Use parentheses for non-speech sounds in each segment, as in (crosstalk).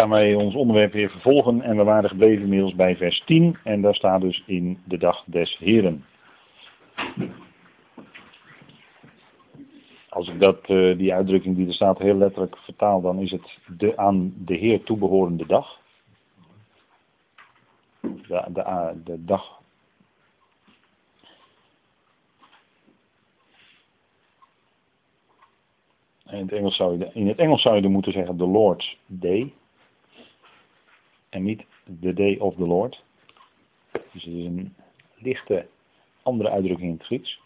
gaan wij ons onderwerp weer vervolgen en we waren gebleven inmiddels bij vers 10 en daar staat dus in de dag des Heren. Als ik dat, uh, die uitdrukking die er staat heel letterlijk vertaal, dan is het de aan de Heer toebehorende dag. De, de, de dag. In het, Engels zou je, in het Engels zou je er moeten zeggen the Lord's Day. En niet the Day of the Lord. Dus het is een lichte andere uitdrukking in het Grieks.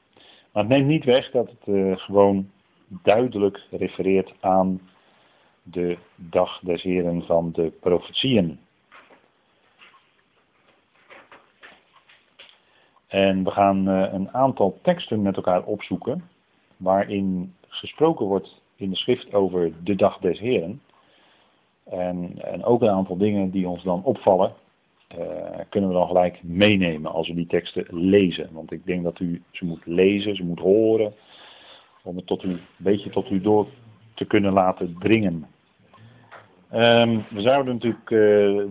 Maar het neemt niet weg dat het uh, gewoon duidelijk refereert aan de dag des heren van de profetieën. En we gaan uh, een aantal teksten met elkaar opzoeken waarin gesproken wordt in de schrift over de dag des heren. En, en ook een aantal dingen die ons dan opvallen, uh, kunnen we dan gelijk meenemen als we die teksten lezen. Want ik denk dat u ze moet lezen, ze moet horen, om het tot u, een beetje tot u door te kunnen laten dringen. Um, we zouden natuurlijk, uh,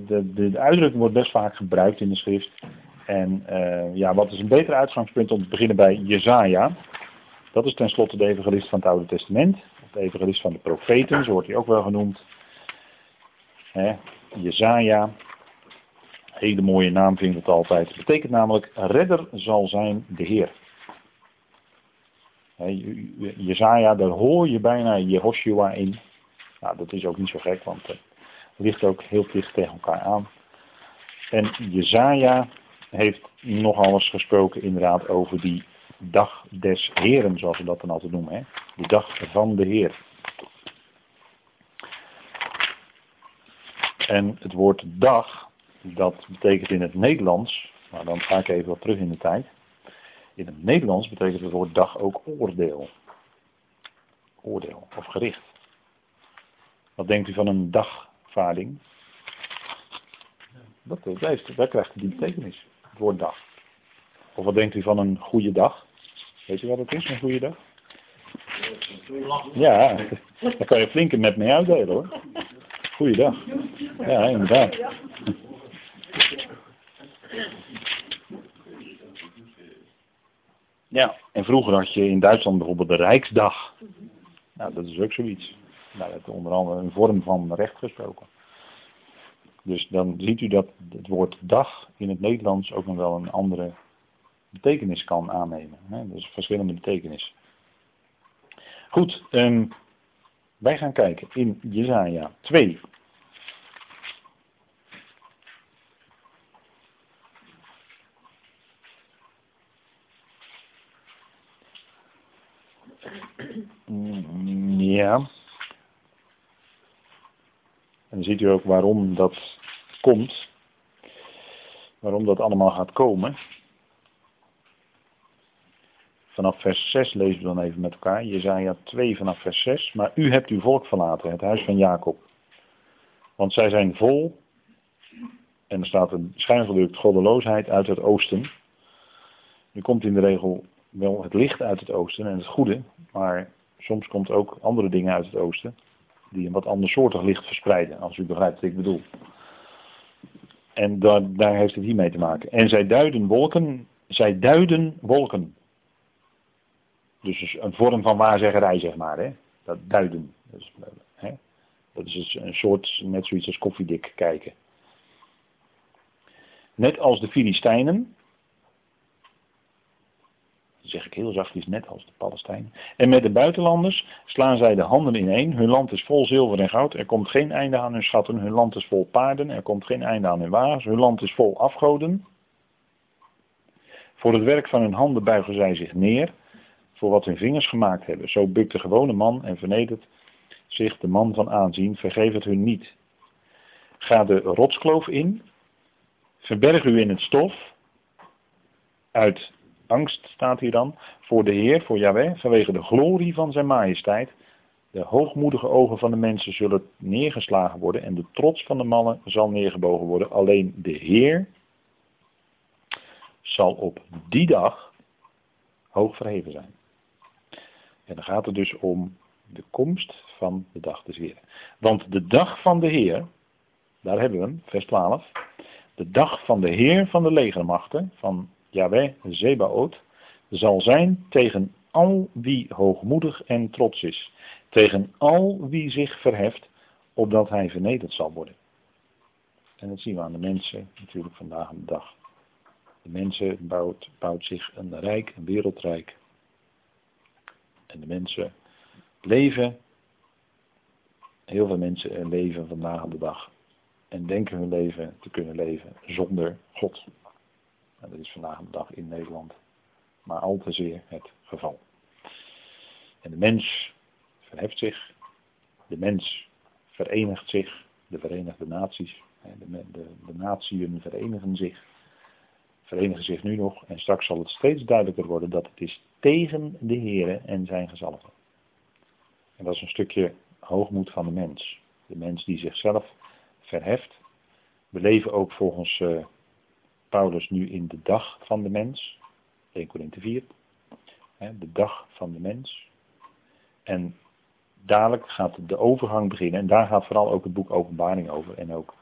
de, de, uitdrukking wordt best vaak gebruikt in de schrift. En uh, ja, wat is een beter uitgangspunt om te beginnen bij Jezaja? Dat is tenslotte de evangelist van het Oude Testament. De evangelist van de profeten, zo wordt hij ook wel genoemd. Hè, Jezaja, hele mooie naam vind ik het altijd. Betekent namelijk, redder zal zijn de Heer. Jezaja, daar hoor je bijna Jehoshua in. Nou, dat is ook niet zo gek, want het ligt ook heel dicht tegen elkaar aan. En Jezaja heeft nogal eens gesproken inderdaad over die dag des Heren, zoals we dat dan altijd noemen. De dag van de Heer. En het woord dag, dat betekent in het Nederlands, maar dan ga ik even wat terug in de tijd. In het Nederlands betekent het woord dag ook oordeel. Oordeel of gericht. Wat denkt u van een dagvaarding? Dat, heeft, dat krijgt die betekenis, het woord dag. Of wat denkt u van een goede dag? Weet u wat het is, een goede dag? Ja, (laughs) daar kan je flink met mee uitdelen hoor. Goeiedag. Ja, inderdaad. Ja, en vroeger had je in Duitsland bijvoorbeeld de Rijksdag. Nou, dat is ook zoiets. Nou, dat onder andere een vorm van recht gesproken. Dus dan ziet u dat het woord dag in het Nederlands ook nog wel een andere betekenis kan aannemen. Dus verschillende betekenissen. Goed, um, wij gaan kijken in Jezaja 2. Ja. En dan ziet u ook waarom dat komt. Waarom dat allemaal gaat komen. Vanaf vers 6 lezen we dan even met elkaar. Jezaja 2 vanaf vers 6. Maar u hebt uw volk verlaten, het huis van Jacob. Want zij zijn vol, en er staat een schijngelukt goddeloosheid uit het oosten. Nu komt in de regel wel het licht uit het oosten en het goede, maar soms komt ook andere dingen uit het oosten die een wat andersoortig licht verspreiden, als u begrijpt wat ik bedoel. En daar, daar heeft het hiermee te maken. En zij duiden wolken, zij duiden wolken. Dus een vorm van waarzeggerij, zeg maar. Hè? Dat duiden. Dus, hè? Dat is dus een soort, net zoiets als koffiedik kijken. Net als de Filistijnen. Dat zeg ik heel zachtjes, net als de Palestijnen. En met de buitenlanders slaan zij de handen ineen. Hun land is vol zilver en goud. Er komt geen einde aan hun schatten. Hun land is vol paarden. Er komt geen einde aan hun wagens. Hun land is vol afgoden. Voor het werk van hun handen buigen zij zich neer voor wat hun vingers gemaakt hebben. Zo bukt de gewone man en vernedert zich de man van aanzien, vergeef het hun niet. Ga de rotskloof in, verberg u in het stof, uit angst staat hier dan, voor de Heer, voor Yahweh, vanwege de glorie van zijn majesteit. De hoogmoedige ogen van de mensen zullen neergeslagen worden en de trots van de mannen zal neergebogen worden. Alleen de Heer zal op die dag hoog verheven zijn. En dan gaat het dus om de komst van de dag des Heer. Want de dag van de Heer, daar hebben we hem, vers 12. De dag van de Heer van de legermachten, van Yahweh Zebaoth, zal zijn tegen al wie hoogmoedig en trots is, tegen al wie zich verheft, opdat hij vernederd zal worden. En dat zien we aan de mensen natuurlijk vandaag de dag. De mensen bouwt, bouwt zich een rijk, een wereldrijk. En de mensen leven, heel veel mensen leven vandaag de dag. En denken hun leven te kunnen leven zonder God. En dat is vandaag de dag in Nederland maar al te zeer het geval. En de mens verheft zich, de mens verenigt zich, de Verenigde Naties, de, de, de verenigen zich, verenigen zich nu nog en straks zal het steeds duidelijker worden dat het is tegen de Here en zijn gezalven. En dat is een stukje hoogmoed van de mens. De mens die zichzelf verheft. We leven ook volgens uh, Paulus nu in de dag van de mens. 1 Korinthe 4. De dag van de mens. En dadelijk gaat de overgang beginnen. En daar gaat vooral ook het boek Openbaring over. En ook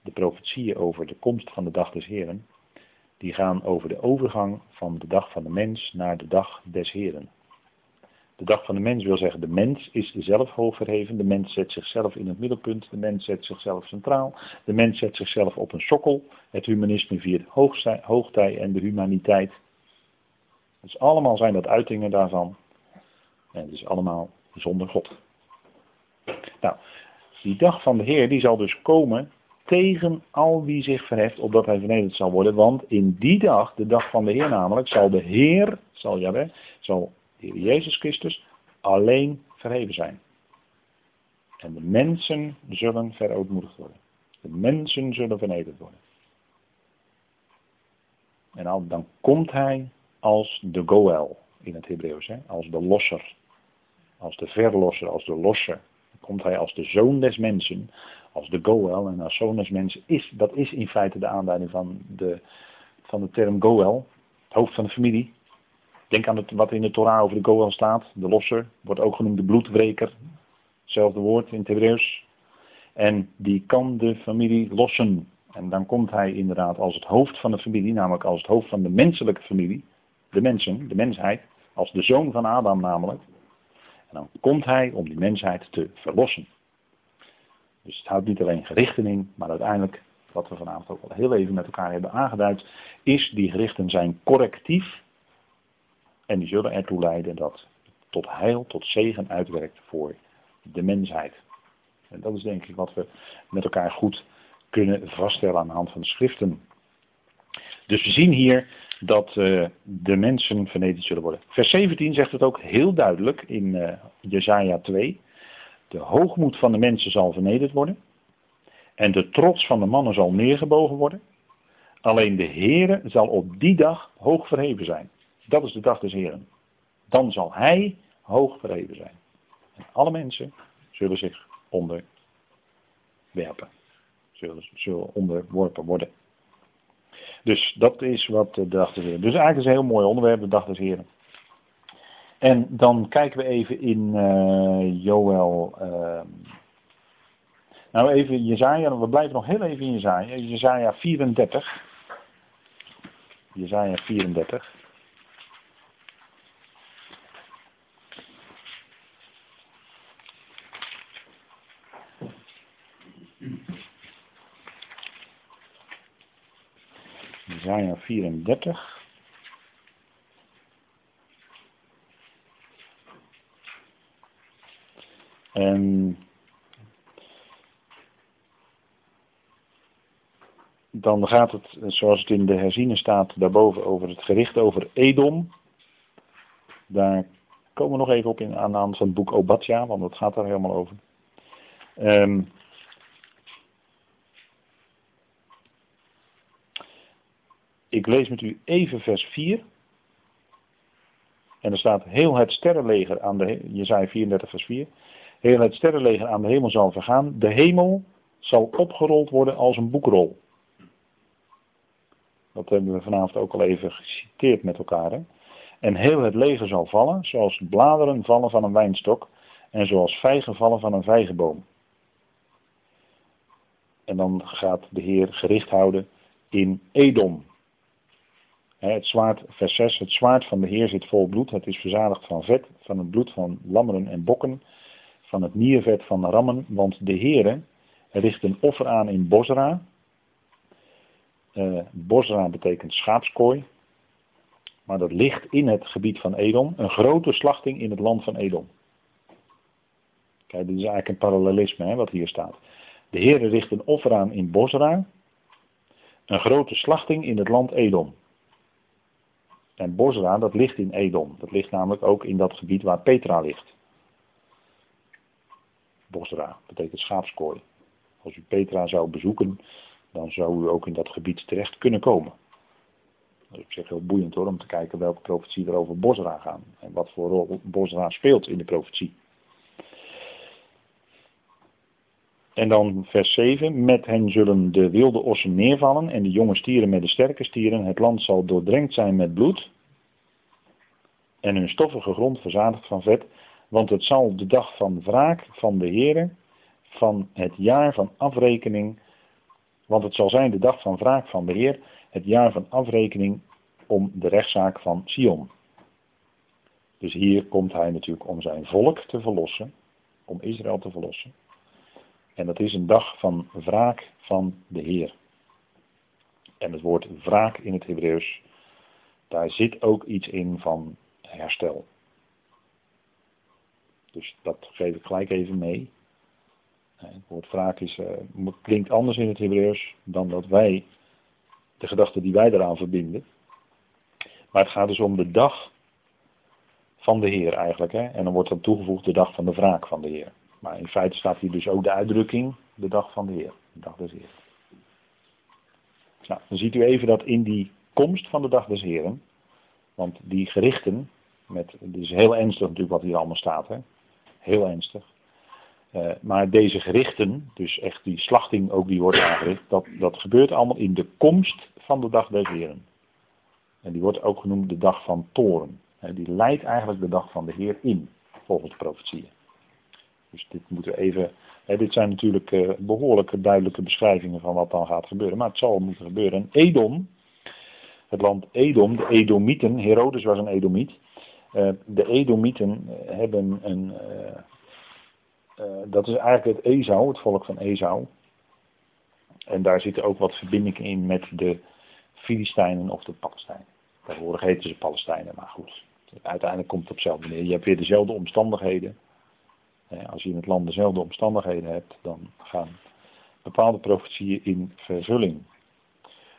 de profetieën over de komst van de dag des Heren. Die gaan over de overgang van de dag van de mens naar de dag des Heren. De dag van de mens wil zeggen, de mens is zelf hoog verheven. De mens zet zichzelf in het middelpunt. De mens zet zichzelf centraal. De mens zet zichzelf op een sokkel. Het humanisme viert hoogtij en de humaniteit. Dus allemaal zijn dat uitingen daarvan. En het is allemaal zonder God. Nou, die dag van de Heer die zal dus komen tegen al wie zich verheft, opdat hij vernederd zal worden. Want in die dag, de dag van de Heer namelijk, zal de Heer, zal Jawel, zal de Jezus Christus alleen verheven zijn. En de mensen zullen verootmoedigd worden. De mensen zullen vernederd worden. En dan, dan komt hij als de Goel in het Hebreeuws, als de losser, als de verlosser, als de losser. Komt hij als de zoon des mensen, als de Goel. En als zoon des mensen is, dat is in feite de aanduiding van de, van de term Goel, het hoofd van de familie. Denk aan het, wat in de Torah over de Goel staat, de losser, wordt ook genoemd de bloedwreker. Hetzelfde woord in het Hebreeuws. En die kan de familie lossen. En dan komt hij inderdaad als het hoofd van de familie, namelijk als het hoofd van de menselijke familie de mensen, de mensheid, als de zoon van Adam namelijk. Dan komt hij om die mensheid te verlossen. Dus het houdt niet alleen gerichten in, maar uiteindelijk, wat we vanavond ook al heel even met elkaar hebben aangeduid, is die gerichten zijn correctief. En die zullen ertoe leiden dat tot heil, tot zegen uitwerkt voor de mensheid. En dat is denk ik wat we met elkaar goed kunnen vaststellen aan de hand van de schriften. Dus we zien hier dat uh, de mensen vernederd zullen worden. Vers 17 zegt het ook heel duidelijk in uh, Jesaja 2. De hoogmoed van de mensen zal vernederd worden. En de trots van de mannen zal neergebogen worden. Alleen de Heere zal op die dag hoog verheven zijn. Dat is de dag des Heren. Dan zal Hij hoog verheven zijn. En alle mensen zullen zich onderwerpen. Zullen, zullen onderworpen worden. Dus dat is wat de dag des Heren. Dus eigenlijk is een heel mooi onderwerp, de dag des Heren. En dan kijken we even in uh, Joel. Uh, nou even Jezaja, we blijven nog heel even in Jezaja. Jezaja 34. Jezaja 34. 34. En dan gaat het, zoals het in de herziene staat, daarboven over het gericht over Edom. Daar komen we nog even op in, aan de van het boek Obadja, want dat gaat daar helemaal over. Um, Ik lees met u even vers 4. En er staat heel het sterrenleger aan de Jezaja 34 vers 4. Heel het sterrenleger aan de hemel zal vergaan. De hemel zal opgerold worden als een boekrol. Dat hebben we vanavond ook al even geciteerd met elkaar. Hè? En heel het leger zal vallen, zoals bladeren vallen van een wijnstok en zoals vijgen vallen van een vijgenboom. En dan gaat de Heer gericht houden in Edom. Het zwaard, vers 6, het zwaard van de Heer zit vol bloed. Het is verzadigd van vet, van het bloed van lammeren en bokken, van het niervet van rammen. Want de Heer richt een offer aan in Bosra. Uh, Bosra betekent schaapskooi. Maar dat ligt in het gebied van Edom. Een grote slachting in het land van Edom. Kijk, dit is eigenlijk een parallelisme hè, wat hier staat. De Heer richt een offer aan in Bosra. Een grote slachting in het land Edom. En Bosra, dat ligt in Edom. Dat ligt namelijk ook in dat gebied waar Petra ligt. Bosra betekent schaapskooi. Als u Petra zou bezoeken, dan zou u ook in dat gebied terecht kunnen komen. Dat is op zich heel boeiend hoor, om te kijken welke profetie er over Bosra gaan. En wat voor rol Bosra speelt in de profetie. En dan vers 7. Met hen zullen de wilde ossen neervallen en de jonge stieren met de sterke stieren. Het land zal doordrenkt zijn met bloed. En hun stoffige grond verzadigd van vet. Want het zal de dag van wraak van de Heere, van het jaar van afrekening. Want het zal zijn de dag van wraak van de Heer, het jaar van afrekening om de rechtszaak van Sion. Dus hier komt hij natuurlijk om zijn volk te verlossen, om Israël te verlossen. En dat is een dag van wraak van de Heer. En het woord wraak in het Hebreeuws, daar zit ook iets in van herstel. Dus dat geef ik gelijk even mee. Het woord wraak is, uh, klinkt anders in het Hebreeuws dan dat wij, de gedachte die wij eraan verbinden. Maar het gaat dus om de dag van de Heer eigenlijk. Hè? En dan wordt dan toegevoegd de dag van de wraak van de Heer. Maar in feite staat hier dus ook de uitdrukking, de dag van de Heer. De dag des Heer. Nou, dan ziet u even dat in die komst van de dag des Heren, want die gerichten, met, het is heel ernstig natuurlijk wat hier allemaal staat, hè? heel ernstig. Uh, maar deze gerichten, dus echt die slachting ook die wordt aangericht, dat, dat gebeurt allemaal in de komst van de dag des Heren. En die wordt ook genoemd de dag van toren. Die leidt eigenlijk de dag van de Heer in, volgens de profetieën. Dus dit moeten we even. Hè, dit zijn natuurlijk uh, behoorlijke duidelijke beschrijvingen van wat dan gaat gebeuren. Maar het zal moeten gebeuren. En Edom, het land Edom, de Edomieten, Herodes was een Edomiet. Uh, de Edomieten hebben een. Uh, dat is eigenlijk het Ezou, het volk van Ezou. En daar zitten ook wat verbindingen in met de Filistijnen of de Palestijnen. Tegenwoordig heten ze Palestijnen, maar goed. Uiteindelijk komt het op hetzelfde neer. Je hebt weer dezelfde omstandigheden. Als je in het land dezelfde omstandigheden hebt, dan gaan bepaalde profetieën in vervulling.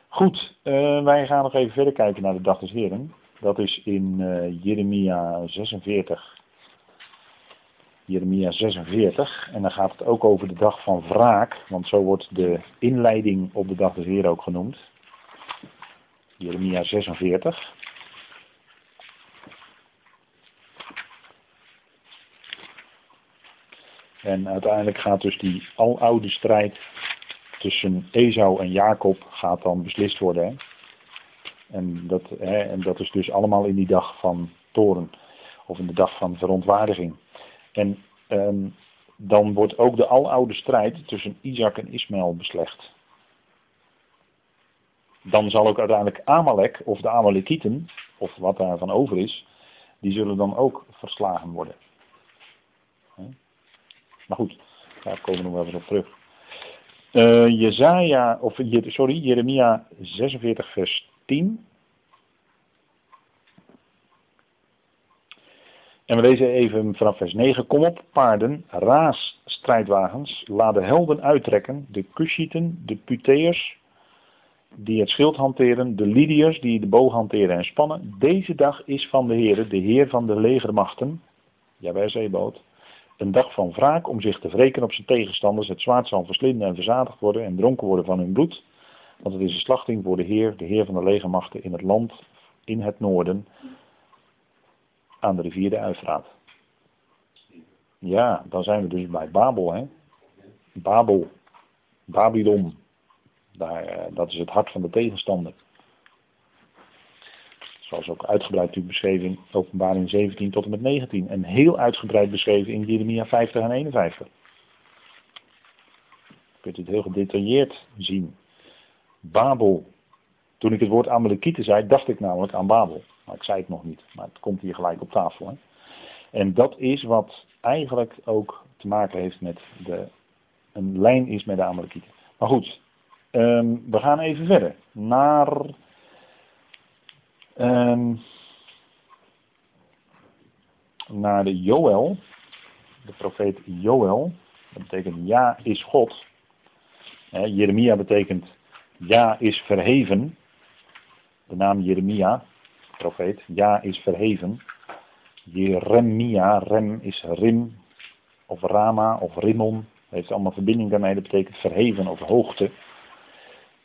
Goed, uh, wij gaan nog even verder kijken naar de dag des Heren. Dat is in uh, Jeremia 46. Jeremia 46. En dan gaat het ook over de dag van wraak. Want zo wordt de inleiding op de dag des Heren ook genoemd. Jeremia 46. En uiteindelijk gaat dus die aloude strijd tussen Esau en Jacob gaat dan beslist worden. Hè? En, dat, hè, en dat is dus allemaal in die dag van toren. Of in de dag van verontwaardiging. En ehm, dan wordt ook de aloude strijd tussen Isaac en Ismaël beslecht. Dan zal ook uiteindelijk Amalek of de Amalekieten, of wat daarvan over is, die zullen dan ook verslagen worden. Maar goed, daar komen we nog wel eens op terug. Uh, of, sorry, Jeremia 46 vers 10. En we lezen even vanaf vers 9. Kom op, paarden, raas, strijdwagens, laat de helden uittrekken, de Cushieten, de Puteërs, die het schild hanteren, de Lydiërs, die de boog hanteren en spannen. Deze dag is van de Heer, de Heer van de legermachten, Jawel Zeeboot, een dag van wraak om zich te wreken op zijn tegenstanders. Het zwaard zal verslinden en verzadigd worden en dronken worden van hun bloed. Want het is een slachting voor de Heer, de Heer van de legermachten in het land in het noorden aan de rivier de Uifraat. Ja, dan zijn we dus bij Babel. Hè? Babel, Babylon. Daar, eh, dat is het hart van de tegenstander. Zoals ook uitgebreid beschreven in openbaring 17 tot en met 19. En heel uitgebreid beschreven in Jeremia 50 en 51. kunt het heel gedetailleerd zien. Babel. Toen ik het woord Amalekieten zei, dacht ik namelijk aan Babel. Maar ik zei het nog niet, maar het komt hier gelijk op tafel. Hè? En dat is wat eigenlijk ook te maken heeft met de, een lijn is met de Amalekieten. Maar goed, ehm, we gaan even verder naar um, naar de Joel, de profeet Joel. Dat betekent ja is God. Jeremia betekent ja is verheven. De naam Jeremia, profeet, ja is verheven. Jeremia, rem is rim, of rama, of rimon. Heeft allemaal verbinding daarmee, dat betekent verheven of hoogte.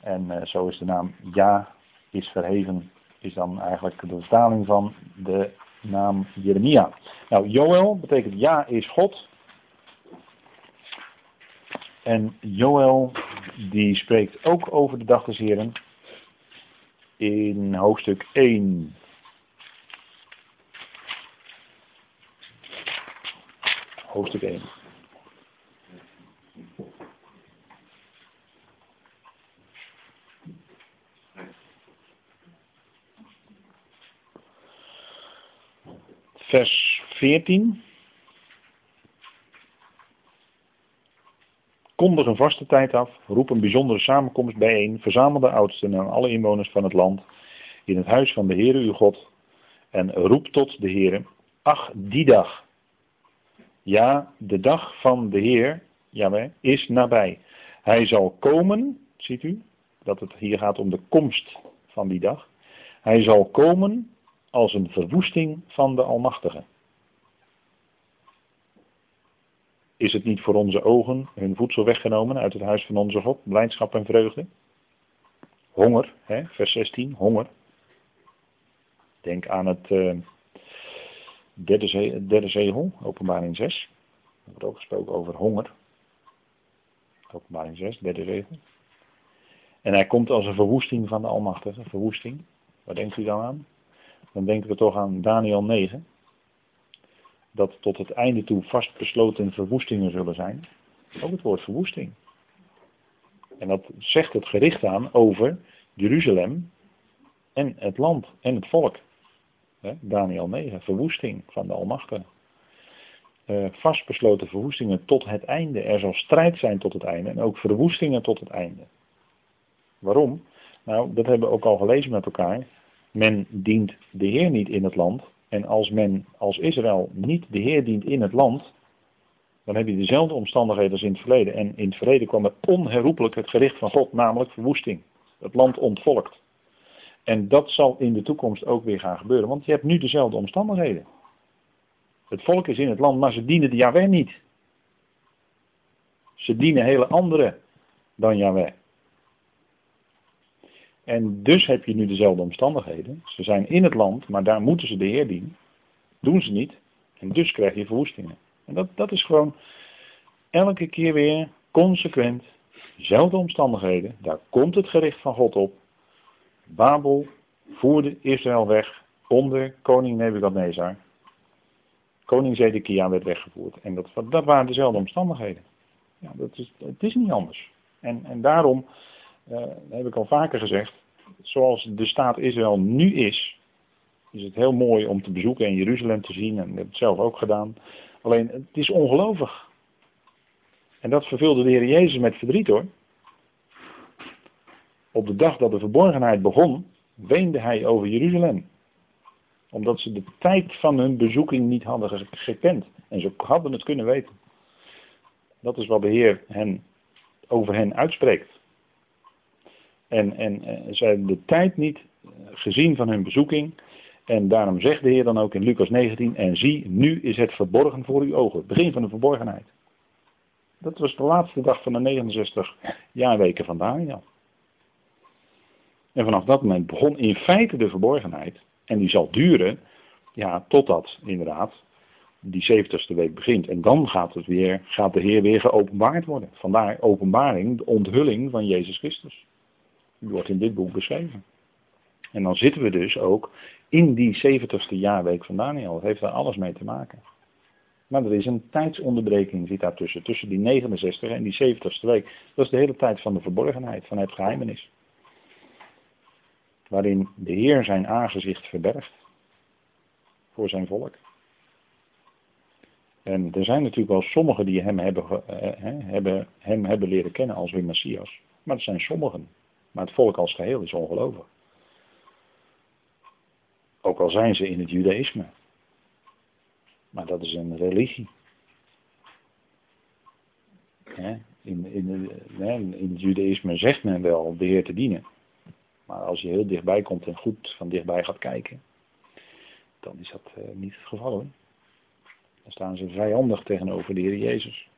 En uh, zo is de naam ja is verheven, is dan eigenlijk de vertaling van de naam Jeremia. Nou, Joel betekent ja is God. En Joel die spreekt ook over de dag des Heren in hoofdstuk 1. Hoofdstuk 1. vers 14. Kondig een vaste tijd af, roep een bijzondere samenkomst bijeen, verzamel de oudsten en alle inwoners van het land in het huis van de Heere uw God en roep tot de Heere, ach die dag. Ja, de dag van de Heer, jawel, is nabij. Hij zal komen, ziet u, dat het hier gaat om de komst van die dag. Hij zal komen als een verwoesting van de Almachtige. Is het niet voor onze ogen hun voedsel weggenomen uit het huis van onze God, blijdschap en vreugde? Honger, hè, vers 16, honger. Denk aan het uh, derde, derde zegel, openbaring 6. Er wordt ook gesproken over honger. Openbaring 6, derde zegel. En hij komt als een verwoesting van de Almachtige, verwoesting. Waar denkt u dan aan? dan denken we toch aan Daniel 9. Dat tot het einde toe vastbesloten verwoestingen zullen zijn. Ook het woord verwoesting. En dat zegt het gericht aan over Jeruzalem en het land en het volk. Daniel 9, verwoesting van de Almachtige. Uh, vastbesloten verwoestingen tot het einde. Er zal strijd zijn tot het einde en ook verwoestingen tot het einde. Waarom? Nou, dat hebben we ook al gelezen met elkaar men dient de Heer niet in het land. En als men als Israël niet de Heer dient in het land, dan heb je dezelfde omstandigheden als in het verleden. En in het verleden kwam er onherroepelijk het gericht van God, namelijk verwoesting. Het land ontvolkt. En dat zal in de toekomst ook weer gaan gebeuren, want je hebt nu dezelfde omstandigheden. Het volk is in het land, maar ze dienen de Yahweh niet. Ze dienen hele andere dan Yahweh. En dus heb je nu dezelfde omstandigheden. Ze zijn in het land, maar daar moeten ze de Heer dienen. Doen ze niet. En dus krijg je verwoestingen. En dat, dat is gewoon elke keer weer consequent. Dezelfde omstandigheden. Daar komt het gericht van God op. Babel voerde Israël weg onder koning Nebukadnezar. Koning Zedekia werd weggevoerd. En dat, dat waren dezelfde omstandigheden. Ja, dat is, het is niet anders. En, en daarom uh, heb ik al vaker gezegd, zoals de staat Israël nu is, is het heel mooi om te bezoeken en Jeruzalem te zien. En ik heb het zelf ook gedaan. Alleen, het is ongelovig. En dat vervulde de Heer Jezus met verdriet hoor. Op de dag dat de verborgenheid begon, weende hij over Jeruzalem. Omdat ze de tijd van hun bezoeking niet hadden gekend. En ze hadden het kunnen weten. Dat is wat de Heer hen, over hen uitspreekt. En, en, en ze hebben de tijd niet eh, gezien van hun bezoeking. En daarom zegt de Heer dan ook in Lucas 19, en zie, nu is het verborgen voor uw ogen. Begin van de verborgenheid. Dat was de laatste dag van de 69 jaarweken van Daniel. En vanaf dat moment begon in feite de verborgenheid. En die zal duren, ja, totdat inderdaad die 70ste week begint. En dan gaat, het weer, gaat de Heer weer geopenbaard worden. Vandaar openbaring, de onthulling van Jezus Christus. Die wordt in dit boek beschreven. En dan zitten we dus ook in die 70ste jaarweek van Daniel. Dat heeft daar alles mee te maken. Maar er is een tijdsonderbreking zit daartussen. Tussen die 69 en die 70ste week. Dat is de hele tijd van de verborgenheid, van het geheimenis. Waarin de Heer zijn aangezicht verbergt. Voor zijn volk. En er zijn natuurlijk wel sommigen die hem hebben, eh, hebben, hem hebben leren kennen als hun Messias. Maar er zijn sommigen. Maar het volk als geheel is ongelovig. Ook al zijn ze in het judaïsme. Maar dat is een religie. In, in, in het judaïsme zegt men wel de Heer te dienen. Maar als je heel dichtbij komt en goed van dichtbij gaat kijken, dan is dat eh, niet het geval hoor. Dan staan ze vijandig tegenover de Heer Jezus.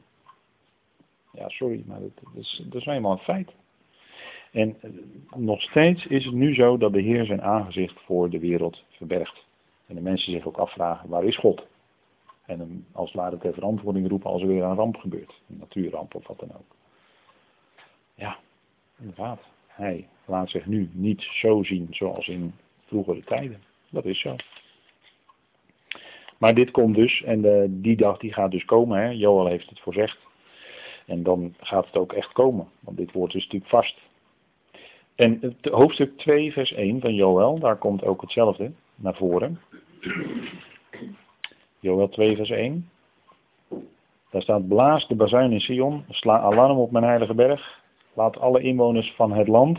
Ja, sorry, maar dat, is, dat is nou eenmaal een feit. En eh, nog steeds is het nu zo dat de Heer zijn aangezicht voor de wereld verbergt. En de mensen zich ook afvragen, waar is God? En hem als het ware ter verantwoording roepen als er weer een ramp gebeurt. Een natuurramp of wat dan ook. Ja, inderdaad. Hij laat zich nu niet zo zien zoals in vroegere tijden. Dat is zo. Maar dit komt dus, en de, die dag die gaat dus komen, hè? Joel heeft het voorzegd. En dan gaat het ook echt komen, want dit woord is natuurlijk vast. En het hoofdstuk 2, vers 1 van Joel, daar komt ook hetzelfde naar voren. Joel 2, vers 1. Daar staat: Blaas de bazuin in Sion, sla alarm op mijn heilige berg. Laat alle inwoners van het land,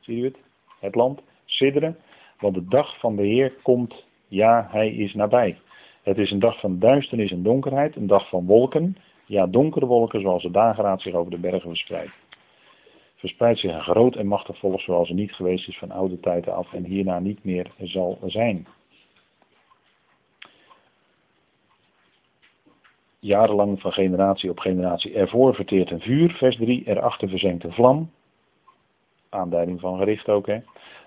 zie je het? Het land, sidderen, want de dag van de Heer komt, ja, hij is nabij. Het is een dag van duisternis en donkerheid, een dag van wolken, ja, donkere wolken zoals de dageraad zich over de bergen verspreidt. Verspreidt zich een groot en machtig volk zoals er niet geweest is van oude tijden af en hierna niet meer zal zijn. jarenlang van generatie op generatie. Ervoor verteert een vuur, vers 3. Erachter verzenkt een vlam. Aanduiding van gericht ook, hè.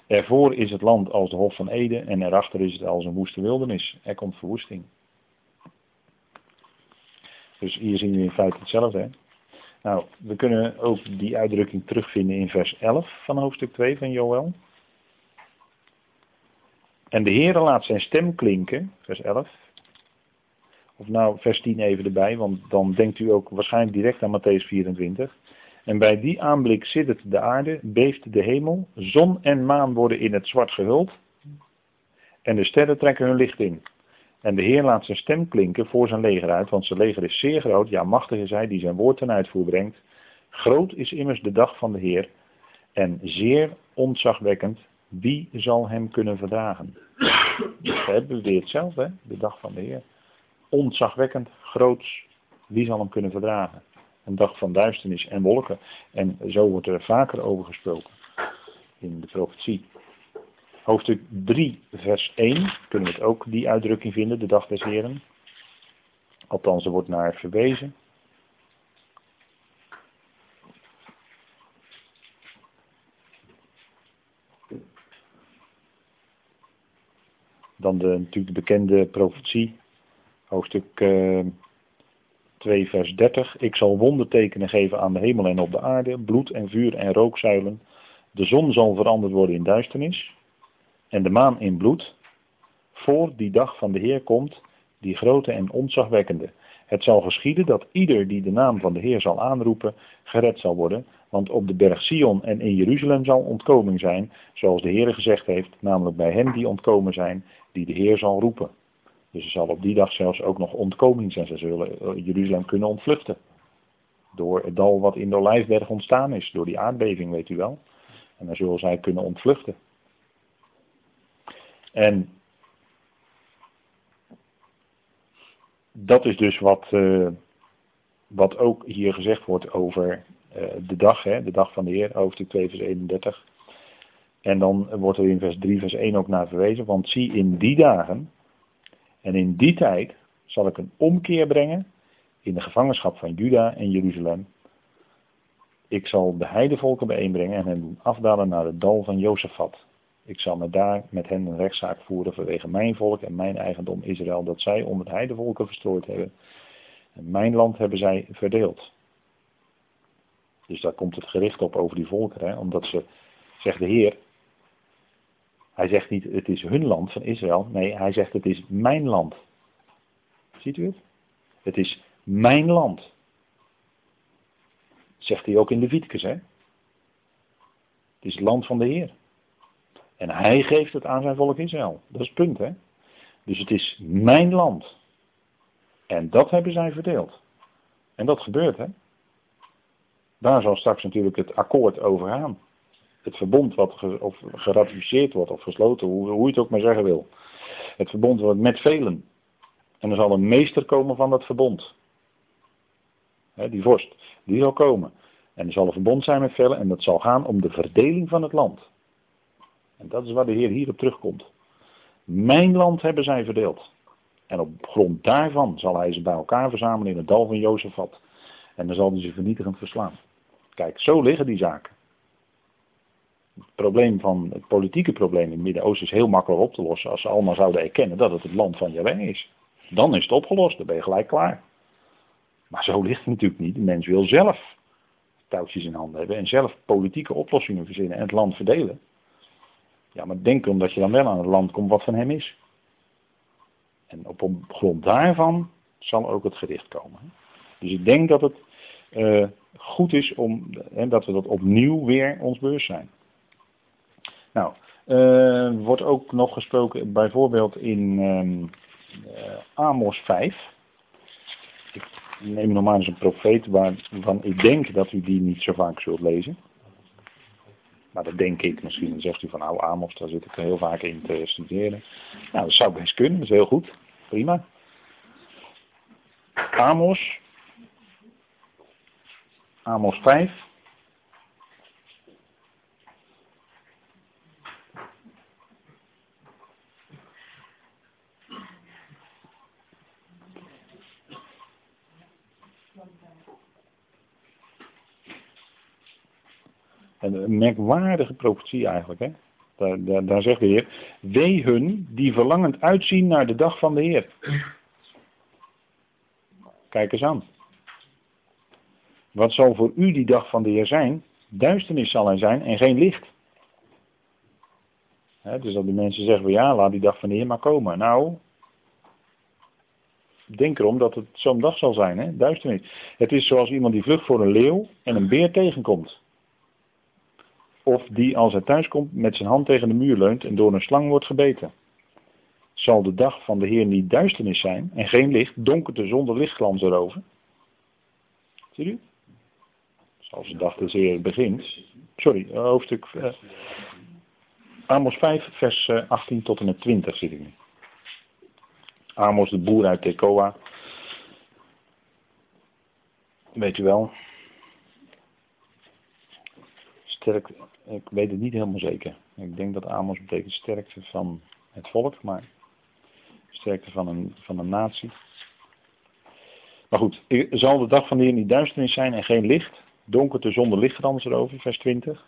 Ervoor is het land als de Hof van Eden en erachter is het als een woeste wildernis. Er komt verwoesting. Dus hier zien we in feite hetzelfde. Hè? Nou, we kunnen ook die uitdrukking terugvinden in vers 11 van hoofdstuk 2 van Joel. En de Heere laat zijn stem klinken, vers 11, of nou vers 10 even erbij, want dan denkt u ook waarschijnlijk direct aan Matthäus 24. En bij die aanblik zittert de aarde, beeft de hemel, zon en maan worden in het zwart gehuld. En de sterren trekken hun licht in. En de Heer laat zijn stem klinken voor zijn leger uit, want zijn leger is zeer groot, ja machtig is hij die zijn woord ten uitvoer brengt. Groot is immers de dag van de Heer en zeer ontzagwekkend, wie zal hem kunnen verdragen? We hebben weer hetzelfde, de dag van de Heer ontzagwekkend, groots. Wie zal hem kunnen verdragen? Een dag van duisternis en wolken. En zo wordt er vaker over gesproken in de profetie. Hoofdstuk 3, vers 1 kunnen we het ook die uitdrukking vinden, de dag des Heren. Althans, er wordt naar verwezen. Dan de, natuurlijk de bekende profetie hoofdstuk 2 eh, vers 30. Ik zal wondertekenen geven aan de hemel en op de aarde, bloed en vuur en rookzuilen. De zon zal veranderd worden in duisternis en de maan in bloed, voor die dag van de Heer komt, die grote en ontzagwekkende. Het zal geschieden dat ieder die de naam van de Heer zal aanroepen, gered zal worden, want op de berg Sion en in Jeruzalem zal ontkoming zijn, zoals de Heer gezegd heeft, namelijk bij hen die ontkomen zijn, die de Heer zal roepen. Dus er zal op die dag zelfs ook nog ontkoming zijn. Ze zullen eh, Jeruzalem kunnen ontvluchten. Door het dal wat in de Olijfberg ontstaan is. Door die aardbeving, weet u wel. En dan zullen zij kunnen ontvluchten. En dat is dus wat, uh, wat ook hier gezegd wordt over uh, de dag, hè, de dag van de Heer, hoofdstuk 2 vers 31. En dan wordt er in vers 3 vers 1 ook naar verwezen, want zie in die dagen, en in die tijd zal ik een omkeer brengen in de gevangenschap van Juda en Jeruzalem. Ik zal de heidevolken bijeenbrengen en hen doen afdalen naar het dal van Jozefat. Ik zal me daar met hen een rechtszaak voeren vanwege mijn volk en mijn eigendom Israël, dat zij onder de heidevolken verstrooid hebben. En mijn land hebben zij verdeeld. Dus daar komt het gericht op over die volkeren, omdat ze, zegt de Heer, hij zegt niet het is hun land van Israël. Nee, hij zegt het is mijn land. Ziet u het? Het is mijn land. Zegt hij ook in Leviticus, hè? Het is het land van de Heer. En hij geeft het aan zijn volk Israël. Dat is het punt, hè? Dus het is mijn land. En dat hebben zij verdeeld. En dat gebeurt, hè? Daar zal straks natuurlijk het akkoord over gaan. Het verbond wat of geratificeerd wordt of gesloten, hoe, hoe je het ook maar zeggen wil. Het verbond wordt met velen. En er zal een meester komen van dat verbond. die vorst, die zal komen. En er zal een verbond zijn met velen en dat zal gaan om de verdeling van het land. En dat is waar de Heer hier op terugkomt. Mijn land hebben zij verdeeld. En op grond daarvan zal hij ze bij elkaar verzamelen in het dal van Jozefat. En dan zal hij ze vernietigend verslaan. Kijk, zo liggen die zaken. Het probleem van het politieke probleem in het Midden-Oosten is heel makkelijk op te lossen als ze allemaal zouden erkennen dat het het land van Jaweh is. Dan is het opgelost, dan ben je gelijk klaar. Maar zo ligt het natuurlijk niet. De mens wil zelf touwtjes in handen hebben en zelf politieke oplossingen verzinnen en het land verdelen. Ja, maar denk erom dat je dan wel aan het land komt wat van hem is. En op grond daarvan zal ook het gericht komen. Dus ik denk dat het uh, goed is om, dat we dat opnieuw weer ons bewust zijn. Nou, uh, wordt ook nog gesproken bijvoorbeeld in uh, Amos 5. Ik neem nog maar eens een profeet waarvan ik denk dat u die niet zo vaak zult lezen. Maar dat denk ik. Misschien zegt u van nou Amos, daar zit ik heel vaak in te studeren. Nou, dat zou best kunnen, dat is heel goed. Prima. Amos. Amos 5. Een merkwaardige profetie eigenlijk. Hè? Daar, daar, daar zegt de Heer, wee hun die verlangend uitzien naar de dag van de Heer. Kijk eens aan. Wat zal voor u die dag van de Heer zijn? Duisternis zal hij zijn en geen licht. dus dat die mensen zeggen, ja, laat die dag van de Heer maar komen. Nou, denk erom dat het zo'n dag zal zijn, hè? duisternis. Het is zoals iemand die vlucht voor een leeuw en een beer tegenkomt. Of die als hij thuiskomt met zijn hand tegen de muur leunt en door een slang wordt gebeten. Zal de dag van de Heer niet duisternis zijn en geen licht, donkerte zonder lichtglans erover? Zie u? Als de dag des Heer begint. Sorry, eh, hoofdstuk. Uh, Amos 5, vers 18 eh, tot en met 20 zit ik nu. Amos, de boer uit Tekoa. Weet u wel. Sterk, ik weet het niet helemaal zeker. Ik denk dat Amos betekent sterkte van het volk, maar sterkte van een, van een natie. Maar goed, zal de dag van de Heer niet duisternis zijn en geen licht? Donkerte zonder lichtgrans erover, vers 20.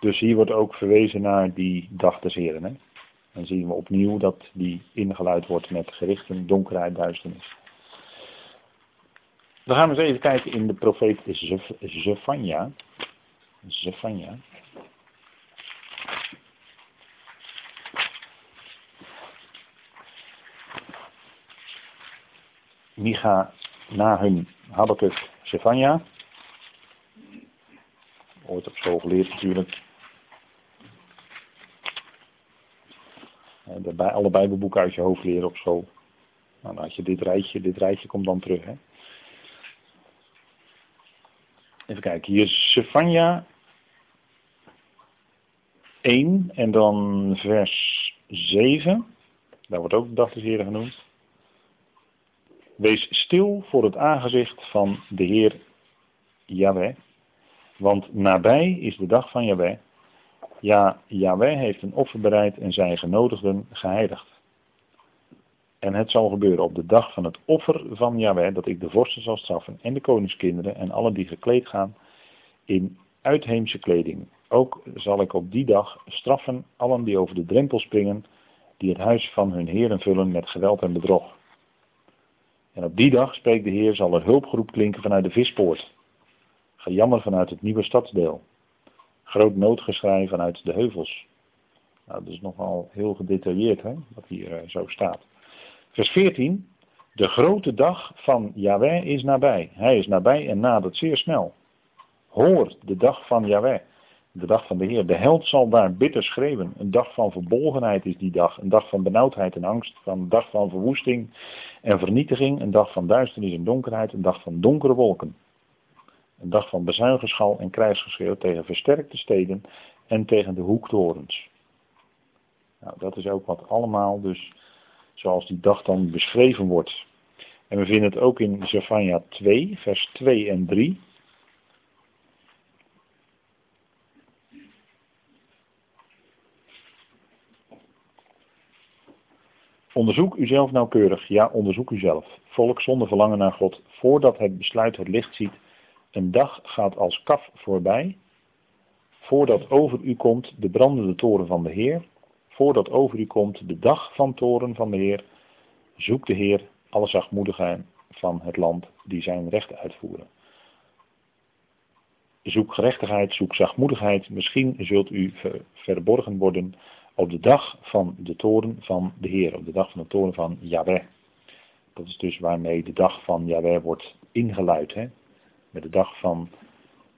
Dus hier wordt ook verwezen naar die dag des Heren. Hè? Dan zien we opnieuw dat die ingeluid wordt met gerichten, donkerheid, duisternis. Dan gaan we eens even kijken in de profeet Zefania. Zefania. Micha, Nahum, Habakkuk, Zefania. Ooit op school geleerd natuurlijk. bij alle Bijbelboeken uit je hoofd leren op school. Nou, dan had je dit rijtje, dit rijtje komt dan terug. Hè? Even kijken, hier is Sefania 1 en dan vers 7. Daar wordt ook de dag des Heren genoemd. Wees stil voor het aangezicht van de Heer Yahweh, want nabij is de dag van Yahweh. Ja, Yahweh heeft een offer bereid en zijn genodigden geheiligd. En het zal gebeuren op de dag van het offer van Yahweh dat ik de vorsten zal straffen en de koningskinderen en allen die gekleed gaan in uitheemse kleding. Ook zal ik op die dag straffen allen die over de drempel springen, die het huis van hun heren vullen met geweld en bedrog. En op die dag, spreekt de Heer, zal er hulpgroep klinken vanuit de vispoort. Gejammer vanuit het nieuwe stadsdeel. groot noodgeschrei vanuit de heuvels. Nou, dat is nogal heel gedetailleerd, hè, wat hier uh, zo staat. Vers 14. De grote dag van Yahweh is nabij. Hij is nabij en nadert zeer snel. Hoor de dag van Yahweh. De dag van de Heer. De held zal daar bitter schreeuwen. Een dag van verbolgenheid is die dag. Een dag van benauwdheid en angst. Een dag van verwoesting en vernietiging. Een dag van duisternis en donkerheid. Een dag van donkere wolken. Een dag van bezuigenschal en krijgsgeschreeuw tegen versterkte steden en tegen de hoektorens. Nou, dat is ook wat allemaal dus zoals die dag dan beschreven wordt. En we vinden het ook in Zephania 2, vers 2 en 3. Onderzoek uzelf nauwkeurig, ja, onderzoek uzelf. Volk zonder verlangen naar God, voordat het besluit het licht ziet. Een dag gaat als kaf voorbij, voordat over u komt de brandende toren van de Heer, voordat over u komt de dag van toren van de Heer, zoek de Heer alle zachtmoedigen van het land die zijn recht uitvoeren. Zoek gerechtigheid, zoek zachtmoedigheid, misschien zult u verborgen worden op de dag van de toren van de Heer, op de dag van de toren van Yahweh. Dat is dus waarmee de dag van Yahweh wordt ingeluid, hè? met de dag van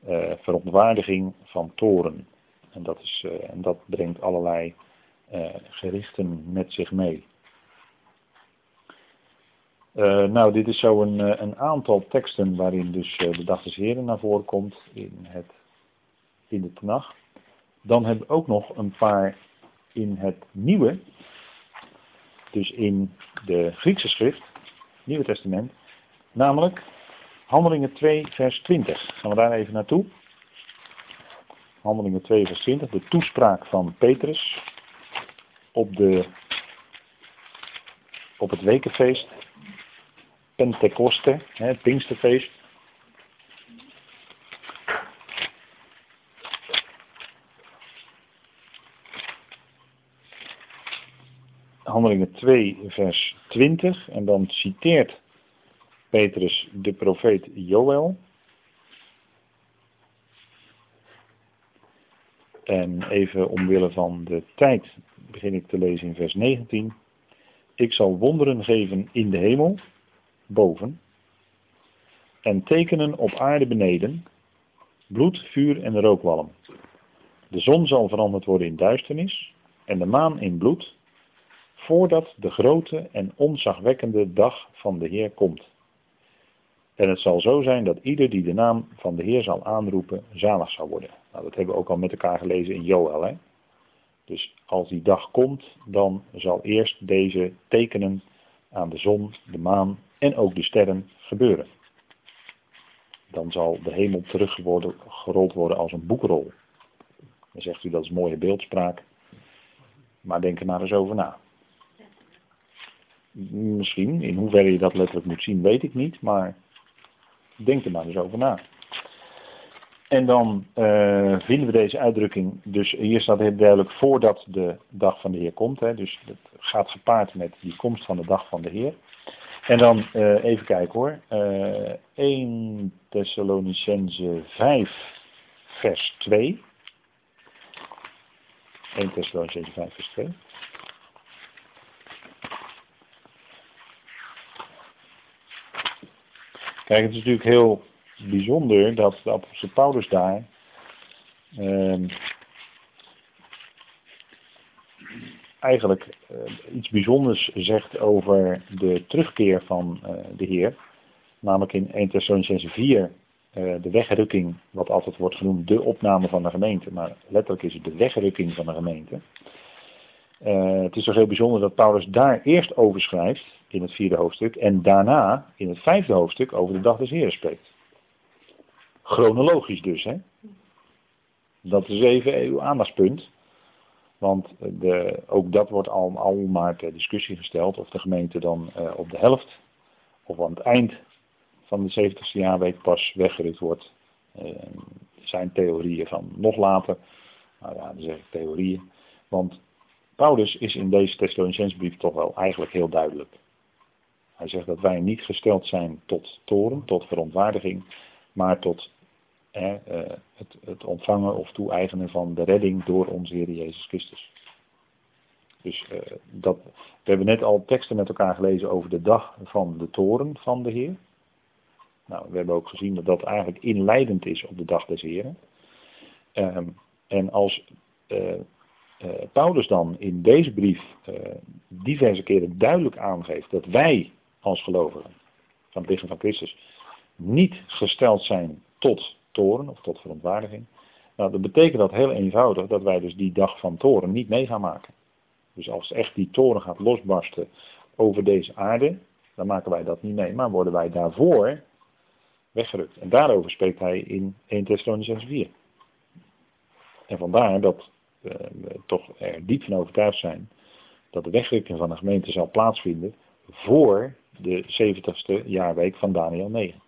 uh, verontwaardiging van toren. En dat, is, uh, en dat brengt allerlei gerichten met zich mee. nou, dit is zo een, een, aantal teksten waarin dus de dag des Heren naar voren komt in, het, in de Tenach. Dan hebben we ook nog een paar in het Nieuwe, dus in de Griekse schrift, Nieuwe Testament, namelijk Handelingen 2, vers 20. Gaan we daar even naartoe. Handelingen 2, vers 20, de toespraak van Petrus op, de, op het wekenfeest, Pentecoste, het Pinksterfeest. Handelingen 2, vers 20. En dan citeert Petrus de profeet Joël. En even omwille van de tijd begin ik te lezen in vers 19. Ik zal wonderen geven in de hemel, boven, en tekenen op aarde beneden, bloed, vuur en rookwalm. De zon zal veranderd worden in duisternis en de maan in bloed, voordat de grote en onzagwekkende dag van de Heer komt. En het zal zo zijn dat ieder die de naam van de Heer zal aanroepen, zalig zal worden. Nou, dat hebben we ook al met elkaar gelezen in Joel. Hè? Dus als die dag komt, dan zal eerst deze tekenen aan de zon, de maan en ook de sterren gebeuren. Dan zal de hemel teruggerold worden als een boekrol. Dan zegt u dat is mooie beeldspraak. Maar denk er maar eens over na. Misschien, in hoeverre je dat letterlijk moet zien, weet ik niet, maar denk er maar eens over na. En dan uh, vinden we deze uitdrukking, dus hier staat heel duidelijk voordat de dag van de Heer komt. Hè, dus het gaat gepaard met die komst van de dag van de Heer. En dan uh, even kijken hoor, uh, 1 Thessalonicense 5 vers 2. 1 Thessalonicense 5 vers 2. Kijk, het is natuurlijk heel bijzonder dat de apostel Paulus daar uh, eigenlijk uh, iets bijzonders zegt over de terugkeer van uh, de Heer. Namelijk in 1 Thessalonicense 4 uh, de wegrukking, wat altijd wordt genoemd de opname van de gemeente. Maar letterlijk is het de wegrukking van de gemeente. Het is toch heel bijzonder dat Paulus daar eerst over schrijft in het vierde hoofdstuk en daarna in het vijfde hoofdstuk over de dag des Heren spreekt. Chronologisch dus, hè. Dat is even uw aandachtspunt. Want de, ook dat wordt al, al maar ter discussie gesteld of de gemeente dan uh, op de helft of aan het eind van de 70ste jaarweek pas weggerukt wordt. Uh, er zijn theorieën van nog later. Nou ja, dan zeg ik theorieën. Want Paulus is in deze Thessalonicense toch wel eigenlijk heel duidelijk. Hij zegt dat wij niet gesteld zijn tot toren, tot verontwaardiging, maar tot eh, het, het, ontvangen of toe-eigenen van de redding door onze Heer Jezus Christus. Dus uh, dat, we hebben net al teksten met elkaar gelezen over de dag van de toren van de Heer. Nou, we hebben ook gezien dat dat eigenlijk inleidend is op de dag des Heren. Ehm, en als uh, Paulus dan in deze brief diverse keren duidelijk aangeeft dat wij als gelovigen van het lichaam van Christus niet gesteld zijn tot toren of tot verontwaardiging. Nou, dan betekent dat heel eenvoudig dat wij dus die dag van toren niet mee gaan maken. Dus als echt die toren gaat losbarsten over deze aarde, dan maken wij dat niet mee, maar worden wij daarvoor weggerukt. En daarover spreekt hij in 1 Thessalonians 4. En vandaar dat we toch er diep van overtuigd zijn dat de wegrukking van de gemeente zal plaatsvinden voor de 70ste jaarweek van Daniel 9.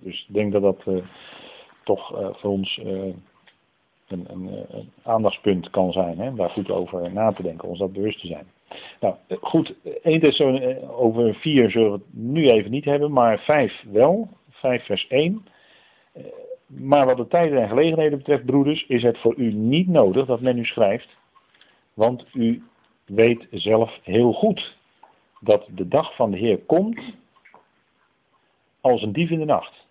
Dus ik denk dat dat uh, toch uh, voor ons uh, een, een, aandachtspunt kan zijn, hè, daar goed over na te denken, ons dat bewust te zijn. Nou goed, 1 Thessalonians over 4 zullen we het nu even niet hebben, maar 5 wel, 5 vers 1. Maar wat de tijden en gelegenheden betreft, broeders, is het voor u niet nodig dat men u schrijft, want u weet zelf heel goed dat de dag van de Heer komt als een dief in de nacht.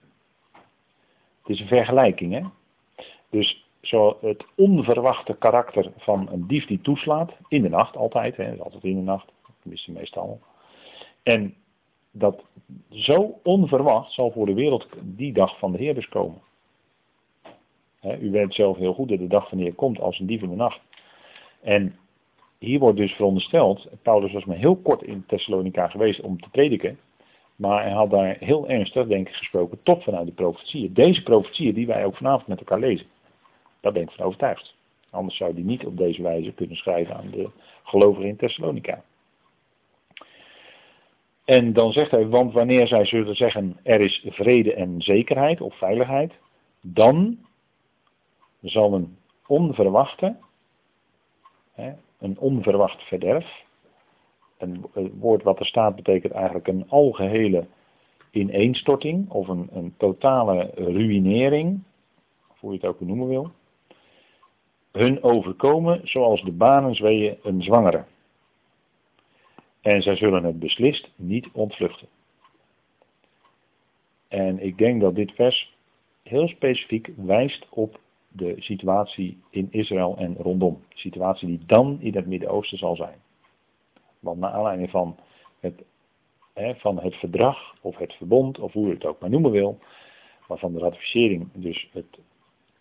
Is een vergelijking, hè? Dus zo het onverwachte karakter van een dief die toeslaat, in de nacht altijd, hè, altijd in de nacht, tenminste meestal. En dat zo onverwacht zal voor de wereld die dag van de Heer dus komen. u weet zelf heel goed dat de dag van de Heer komt als een dief in de nacht. En hier wordt dus verondersteld, Paulus was maar heel kort in Thessalonica geweest om te prediken, maar hij had daar heel ernstig, denk ik, gesproken, toch vanuit de profetieën. Deze profetieën die wij ook vanavond met elkaar lezen. Daar ben ik van overtuigd. Anders zou hij niet op deze wijze kunnen schrijven aan de gelovigen in Thessalonica. En dan zegt hij, want wanneer zij zullen zeggen er is vrede en zekerheid of veiligheid, dan zal een onverwachte, een onverwacht verderf, een woord wat er staat betekent eigenlijk een algehele ineenstorting of een, een totale ruïnering, hoe je het ook noemen wil, hun overkomen zoals de banen zweeën een zwangere. En zij zullen het beslist niet ontvluchten. En ik denk dat dit vers heel specifiek wijst op de situatie in Israël en rondom. De situatie die dan in het Midden-Oosten zal zijn. Want naar aanleiding van het, hè, van het verdrag of het verbond, of hoe je het ook maar noemen wil, waarvan de ratificering dus het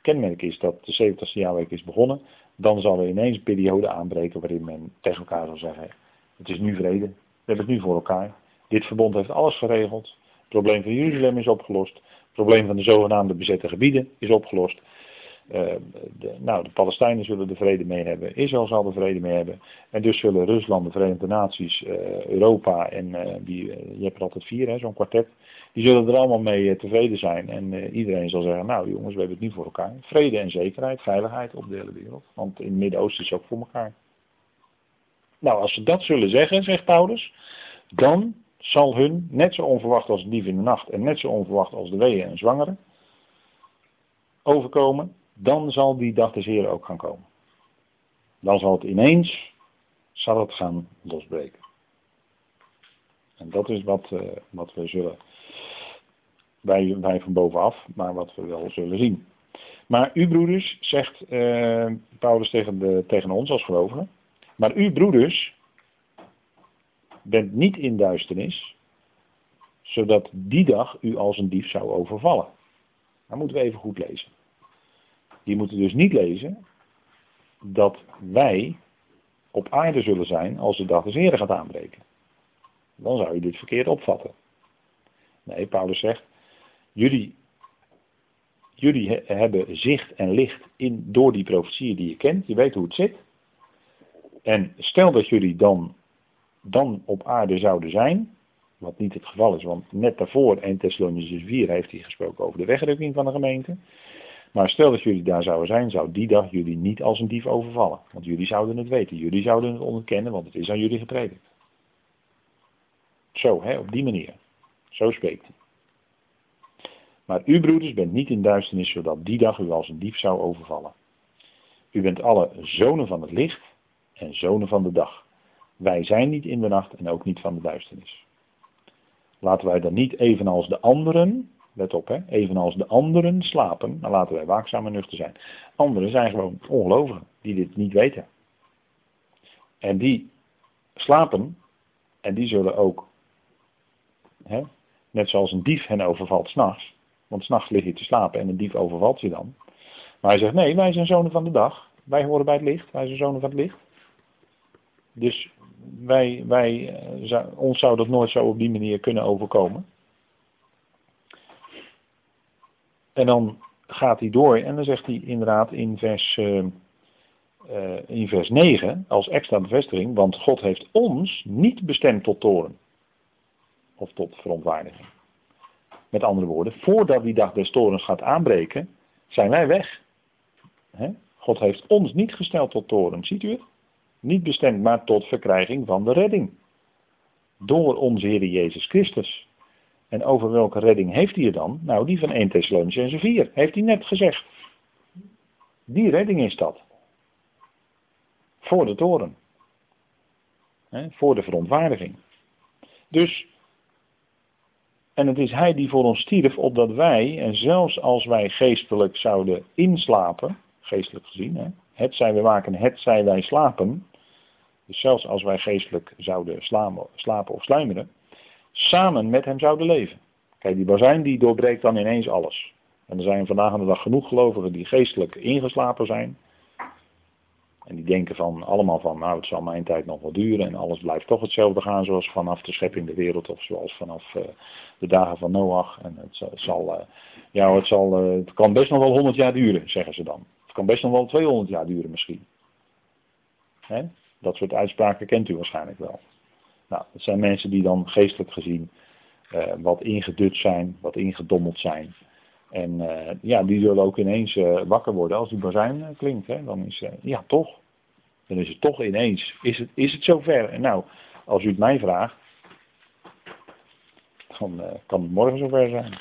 kenmerk is dat de 70ste jaarweek is begonnen, dan zal er ineens een periode aanbreken waarin men tegen elkaar zal zeggen, het is nu vrede, we hebben het nu voor elkaar, dit verbond heeft alles geregeld, het probleem van Jeruzalem is opgelost, het probleem van de zogenaamde bezette gebieden is opgelost, de, nou, de Palestijnen zullen de vrede mee hebben, Israël zal de vrede mee hebben. En dus zullen Rusland, de Verenigde Naties, uh, Europa en uh, die, je hebt er altijd vier, zo'n kwartet. Die zullen er allemaal mee tevreden zijn. En iedereen zal zeggen, nou jongens, we hebben het nu voor elkaar. Vrede en zekerheid, veiligheid op de hele wereld. Want in het Midden-Oosten is het ook voor elkaar. Nou, als ze dat zullen zeggen, zegt Paulus, dan zal hun, net zo onverwacht als een dief in de nacht en net zo onverwacht als de weeën en zwangeren, overkomen dan zal die dag des Heer ook gaan komen. Dan zal het ineens, zal het gaan losbreken. En dat is wat, uh, wat we zullen, wij, van bovenaf, maar wat we wel zullen zien. Maar u broeders, zegt uh, Paulus tegen, de, tegen ons als gelovigen, maar u broeders bent niet in duisternis, zodat die dag u als een dief zou overvallen. Dat moeten we even goed lezen. Die moeten dus niet lezen dat wij op aarde zullen zijn als de dag des Heren gaat aanbreken. Dan zou je dit verkeerd opvatten. Nee, Paulus zegt, jullie, jullie hebben zicht en licht in, door die profetieën die je kent. Je weet hoe het zit. En stel dat jullie dan, dan op aarde zouden zijn, wat niet het geval is, want net daarvoor, 1 Thessalonians 4, heeft hij gesproken over de wegrukking van de gemeente. Maar stel dat jullie daar zouden zijn, zou die dag jullie niet als een dief overvallen. Want jullie zouden het weten, jullie zouden het onderkennen, want het is aan jullie gepredikt. Zo, hè, op die manier. Zo spreekt hij. Maar u, broeders, bent niet in duisternis, zodat die dag u als een dief zou overvallen. U bent alle zonen van het licht en zonen van de dag. Wij zijn niet in de nacht en ook niet van de duisternis. Laten wij dan niet evenals de anderen, let op hè, evenals de anderen slapen, dan laten wij waakzaam en nuchter zijn. Anderen zijn gewoon ongelovigen, die dit niet weten. En die slapen, en die zullen ook, hè, net zoals een dief hen overvalt s'nachts, want s'nachts lig je te slapen en een dief overvalt je dan. Maar hij zegt, nee, wij zijn zonen van de dag. Wij horen bij het licht, wij zijn zonen van het licht. Dus wij, wij, eh, ons zou dat nooit zo op die manier kunnen overkomen. En dan gaat hij door en dan zegt hij inderdaad in vers, uh, in vers 9 als extra bevestiging, want God heeft ons niet bestemd tot toren of tot verontwaardiging. Met andere woorden, voordat die dag des torens gaat aanbreken, zijn wij weg. God heeft ons niet gesteld tot toren, ziet u het? Niet bestemd, maar tot verkrijging van de redding. Door onze Heer Jezus Christus. En over welke redding heeft hij het dan? Nou, die van 1 Thessalonicense 4, heeft hij net gezegd. Die redding is dat. Voor de toren. voor de verontwaardiging. Dus, en het is hij die voor ons stierf, opdat wij, en zelfs als wij geestelijk zouden inslapen, geestelijk gezien, hè, het zij we waken, het zij wij slapen, dus zelfs als wij geestelijk zouden slapen of sluimeren, samen met hem zouden leven. Kijk, die bazijn die doorbreekt dan ineens alles. En er zijn vandaag aan de dag genoeg gelovigen die geestelijk ingeslapen zijn. En die denken van, allemaal van, nou het zal mijn tijd nog wel duren en alles blijft toch hetzelfde gaan zoals vanaf de schepping der wereld of zoals vanaf uh, de dagen van Noach. En het, zal, uh, ja, het, zal, uh, het kan best nog wel 100 jaar duren, zeggen ze dan. Het kan best nog wel 200 jaar duren misschien. Hè? Dat soort uitspraken kent u waarschijnlijk wel. Nou, dat zijn mensen die dan geestelijk gezien uh, wat ingedut zijn, wat ingedommeld zijn. En uh, ja, die zullen ook ineens uh, wakker worden als die bazijn klinkt. Hè? Dan is ja toch. Dan is het toch ineens. Is het, is het zover? En nou, als u het mij vraagt, dan kan het morgen zover zijn.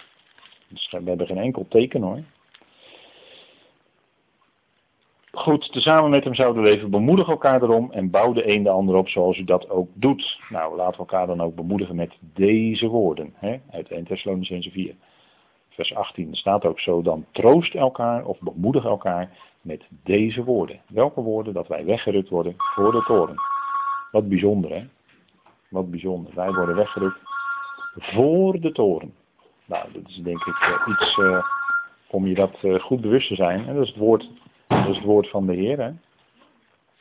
Dus we hebben geen enkel teken hoor. Goed tezamen met hem zouden leven, bemoedig elkaar erom en bouw de een de ander op zoals u dat ook doet. Nou, laten we elkaar dan ook bemoedigen met deze woorden, hè, uit 1 Thessalonicense 4. Vers 18 staat ook zo, dan troost elkaar of bemoedig elkaar met deze woorden. Welke woorden? Dat wij weggerukt worden voor de toren. Wat bijzonder hè. Wat bijzonder. Wij worden weggerukt voor de toren. Nou, dat is denk ik uh, iets uh, om je dat uh, goed bewust te zijn. En dat is het woord dat is het woord van de Heer. Hè?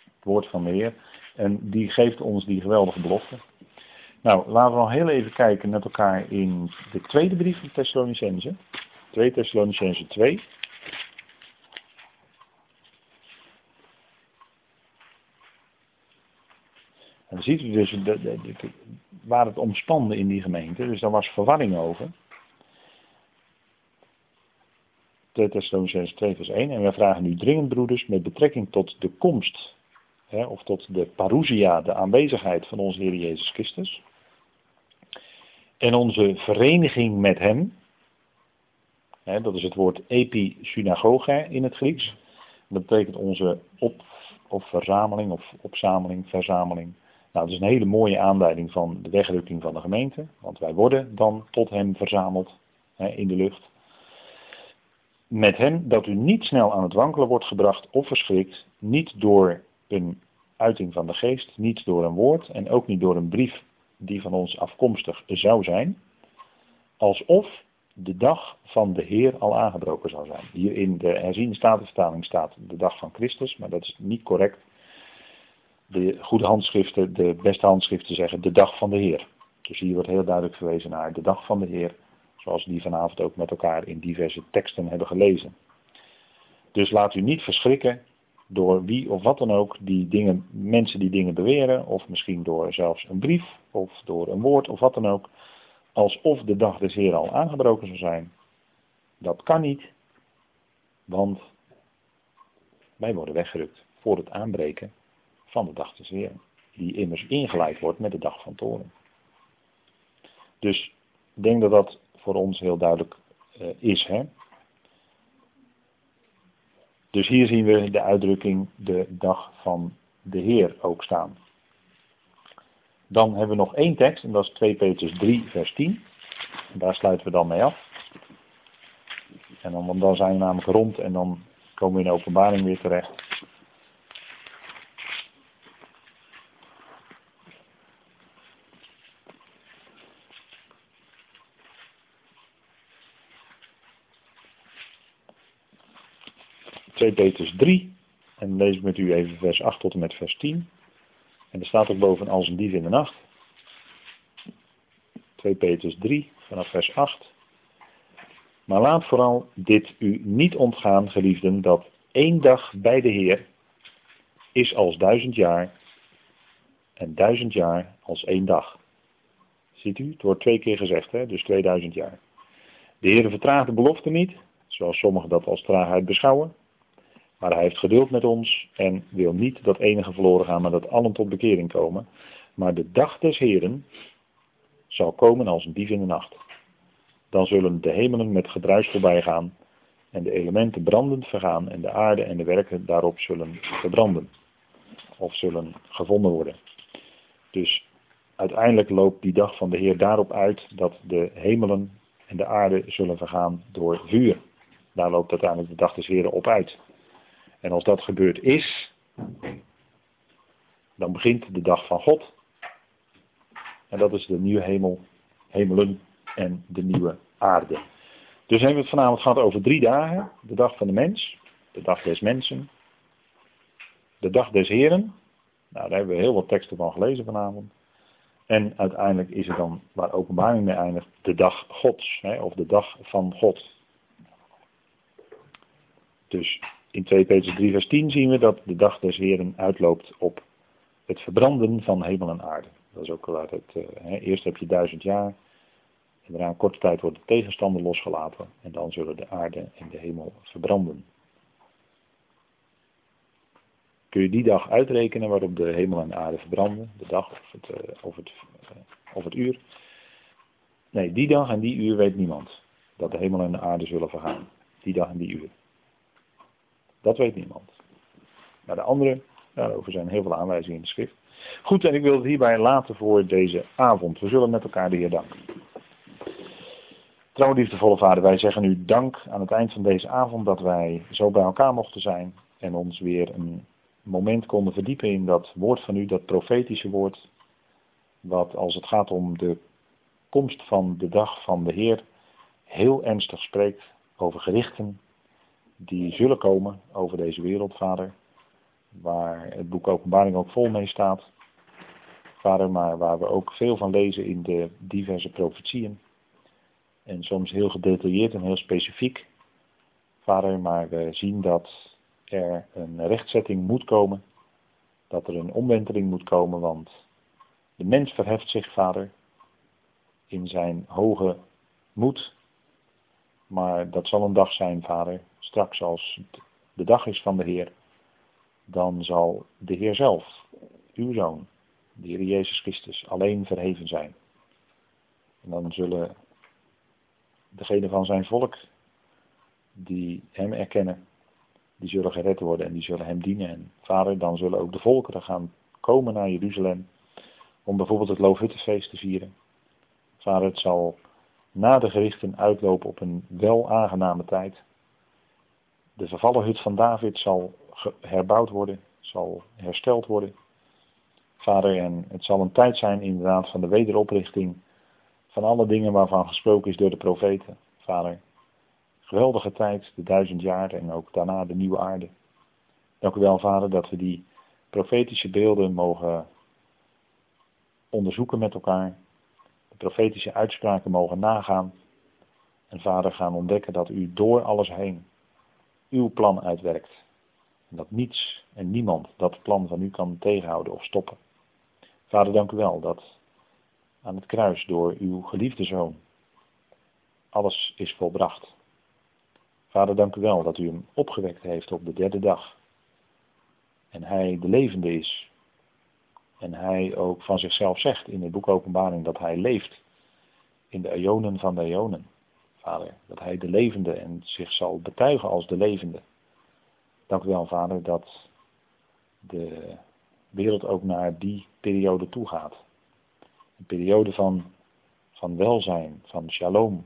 Het woord van de Heer. En die geeft ons die geweldige belofte. Nou, laten we nog heel even kijken met elkaar in de tweede brief van Thessalonicense. 2 Thessalonicense 2. En dan ziet u dus waar het omspande in die gemeente. Dus daar was verwarring over. 2 Thessalonians 2 vers 1. En wij vragen nu dringend broeders met betrekking tot de komst, hè, of tot de parousia, de aanwezigheid van onze Heer Jezus Christus. En onze vereniging met Hem, hè, dat is het woord episynagoge in het Grieks. Dat betekent onze op, of verzameling, of opzameling, verzameling. Nou, dat is een hele mooie aanleiding van de wegrukking van de gemeente, want wij worden dan tot Hem verzameld hè, in de lucht met hem dat u niet snel aan het wankelen wordt gebracht of verschrikt, niet door een uiting van de geest, niet door een woord en ook niet door een brief die van ons afkomstig zou zijn, alsof de dag van de Heer al aangebroken zou zijn. Hier in de herziende statenvertaling staat de dag van Christus, maar dat is niet correct. De goede handschriften, de beste handschriften zeggen de dag van de Heer. Dus hier wordt heel duidelijk verwezen naar de dag van de Heer Zoals die vanavond ook met elkaar in diverse teksten hebben gelezen. Dus laat u niet verschrikken door wie of wat dan ook die dingen, mensen die dingen beweren, of misschien door zelfs een brief, of door een woord of wat dan ook, alsof de dag des Heer al aangebroken zou zijn. Dat kan niet, want wij worden weggerukt voor het aanbreken van de dag des Heer, die immers ingeleid wordt met de dag van toren. Dus ik denk dat dat voor ons heel duidelijk uh, is. Hè? Dus hier zien we de uitdrukking de dag van de Heer ook staan. Dan hebben we nog één tekst en dat is 2 Petrus 3 vers 10. En daar sluiten we dan mee af. En dan, dan zijn we namelijk rond en dan komen we in de openbaring weer terecht. 2 Petrus 3. En lees ik met u even vers 8 tot en met vers 10. En er staat ook boven als een dief in de nacht. 2 Petrus 3 vanaf vers 8. Maar laat vooral dit u niet ontgaan, geliefden, dat één dag bij de Heer is als duizend jaar en duizend jaar als één dag. Ziet u, het wordt twee keer gezegd, hè? dus 2000 jaar. De Heer vertraagt de belofte niet, zoals sommigen dat als traagheid beschouwen, maar hij heeft geduld met ons en wil niet dat enige verloren gaan, maar dat allen tot bekering komen. Maar de dag des Heren zal komen als een dief in de nacht. Dan zullen de hemelen met gedruis voorbij gaan en de elementen brandend vergaan en de aarde en de werken daarop zullen verbranden. Of zullen gevonden worden. Dus uiteindelijk loopt die dag van de Heer daarop uit dat de hemelen en de aarde zullen vergaan door vuur. Daar loopt uiteindelijk de dag des Heren op uit. En als dat gebeurd is, dan begint de dag van God. En dat is de nieuwe hemel, hemelen en de nieuwe aarde. Dus hebben we het vanavond gehad over drie dagen. De dag van de mens, de dag des mensen, de dag des heren. Nou, daar hebben we heel wat teksten van gelezen vanavond. En uiteindelijk is het dan, waar openbaring mee eindigt, de dag Gods, hè, of de dag van God. Dus in 2 Petrus 3 vers 10 zien we dat de dag des Heren uitloopt op het verbranden van hemel en aarde. Dat is ook waar het, uh, eerst heb je duizend jaar en daarna een korte tijd wordt de tegenstander losgelaten en dan zullen de aarde en de hemel verbranden. Kun je die dag uitrekenen waarop de hemel en de aarde verbranden, de dag of het, uh, of het, uh, of het uur? Nee, die dag en die uur weet niemand dat de hemel en de aarde zullen vergaan. Die dag en die uur. Dat weet niemand. Maar de andere, daarover zijn heel veel aanwijzingen in de schrift. Goed, en ik wil het hierbij laten voor deze avond. We zullen met elkaar de Heer danken. Trouw liefdevolle Vader, wij zeggen u dank aan het eind van deze avond dat wij zo bij elkaar mochten zijn en ons weer een moment konden verdiepen in dat woord van u, dat profetische woord, wat als het gaat om de komst van de dag van de Heer heel ernstig spreekt over gerichten, die zullen komen over deze wereld, vader. Waar het boek Openbaring ook vol mee staat. Vader, maar waar we ook veel van lezen in de diverse profetieën. En soms heel gedetailleerd en heel specifiek. Vader, maar we zien dat er een rechtzetting moet komen. Dat er een omwenteling moet komen, want de mens verheft zich, vader, in zijn hoge moed. Maar dat zal een dag zijn, vader, straks als de dag is van de Heer, dan zal de Heer zelf, uw Zoon, de Heer Jezus Christus, alleen verheven zijn. En dan zullen degenen van zijn volk die hem erkennen, die zullen gered worden en die zullen hem dienen. En vader, dan zullen ook de volkeren gaan komen naar Jeruzalem om bijvoorbeeld het Loofhuttenfeest te vieren. Vader, het zal na de gerichten uitlopen op een wel aangename tijd. De vervallen hut van David zal herbouwd worden, zal hersteld worden. Vader, en het zal een tijd zijn inderdaad van de wederoprichting van alle dingen waarvan gesproken is door de profeten. Vader, geweldige tijd, de duizend jaar en ook daarna de nieuwe aarde. Dank u wel, Vader, dat we die profetische beelden mogen onderzoeken met elkaar. De profetische uitspraken mogen nagaan. En Vader, gaan ontdekken dat u door alles heen uw plan uitwerkt. En dat niets en niemand dat plan van u kan tegenhouden of stoppen. Vader, dank u wel dat aan het kruis door uw geliefde zoon alles is volbracht. Vader, dank u wel dat u hem opgewekt heeft op de derde dag. En hij de levende is. En hij ook van zichzelf zegt in het boek Openbaring dat hij leeft. in de eonen van de eonen. Vader, dat hij de levende en zich zal betuigen als de levende. Dank u wel, Vader, dat de wereld ook naar die periode toe gaat. Een periode van, van welzijn, van shalom,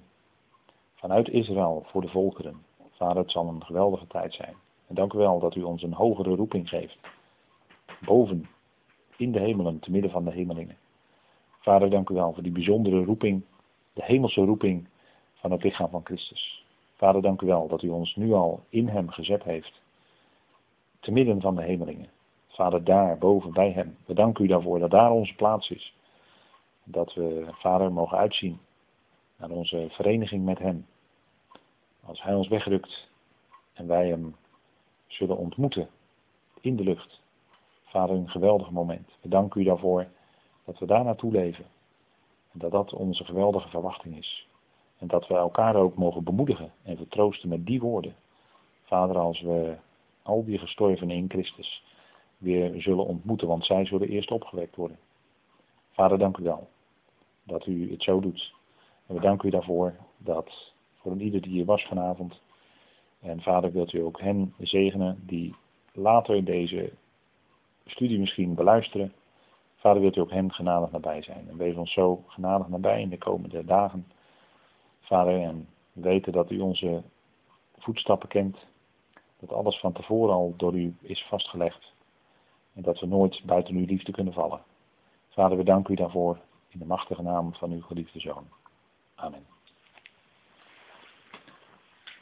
vanuit Israël voor de volkeren. Vader, het zal een geweldige tijd zijn. En dank u wel dat u ons een hogere roeping geeft. Boven, in de hemelen, te midden van de hemelingen. Vader, dank u wel voor die bijzondere roeping, de hemelse roeping van het lichaam van Christus. Vader, dank u wel dat u ons nu al in hem gezet heeft, te midden van de hemelingen. Vader, daar boven bij hem. We danken u daarvoor dat daar onze plaats is. Dat we, Vader, mogen uitzien naar onze vereniging met hem. Als hij ons wegrukt en wij hem zullen ontmoeten in de lucht. Vader, een geweldig moment. We danken u daarvoor dat we daar naartoe leven. En dat dat onze geweldige verwachting is. En dat we elkaar ook mogen bemoedigen en vertroosten met die woorden. Vader, als we al die gestorvenen in Christus weer zullen ontmoeten, want zij zullen eerst opgewekt worden. Vader, dank u wel dat u het zo doet. En we danken u daarvoor dat voor een ieder die hier was vanavond. En vader, wilt u ook hen zegenen die later deze studie misschien beluisteren. Vader, wilt u ook hen genadig nabij zijn. En wees ons zo genadig nabij in de komende dagen. Vader, en weten dat u onze voetstappen kent. Dat alles van tevoren al door u is vastgelegd. En dat we nooit buiten uw liefde kunnen vallen. Vader, we danken u daarvoor in de machtige naam van uw geliefde Zoon. Amen.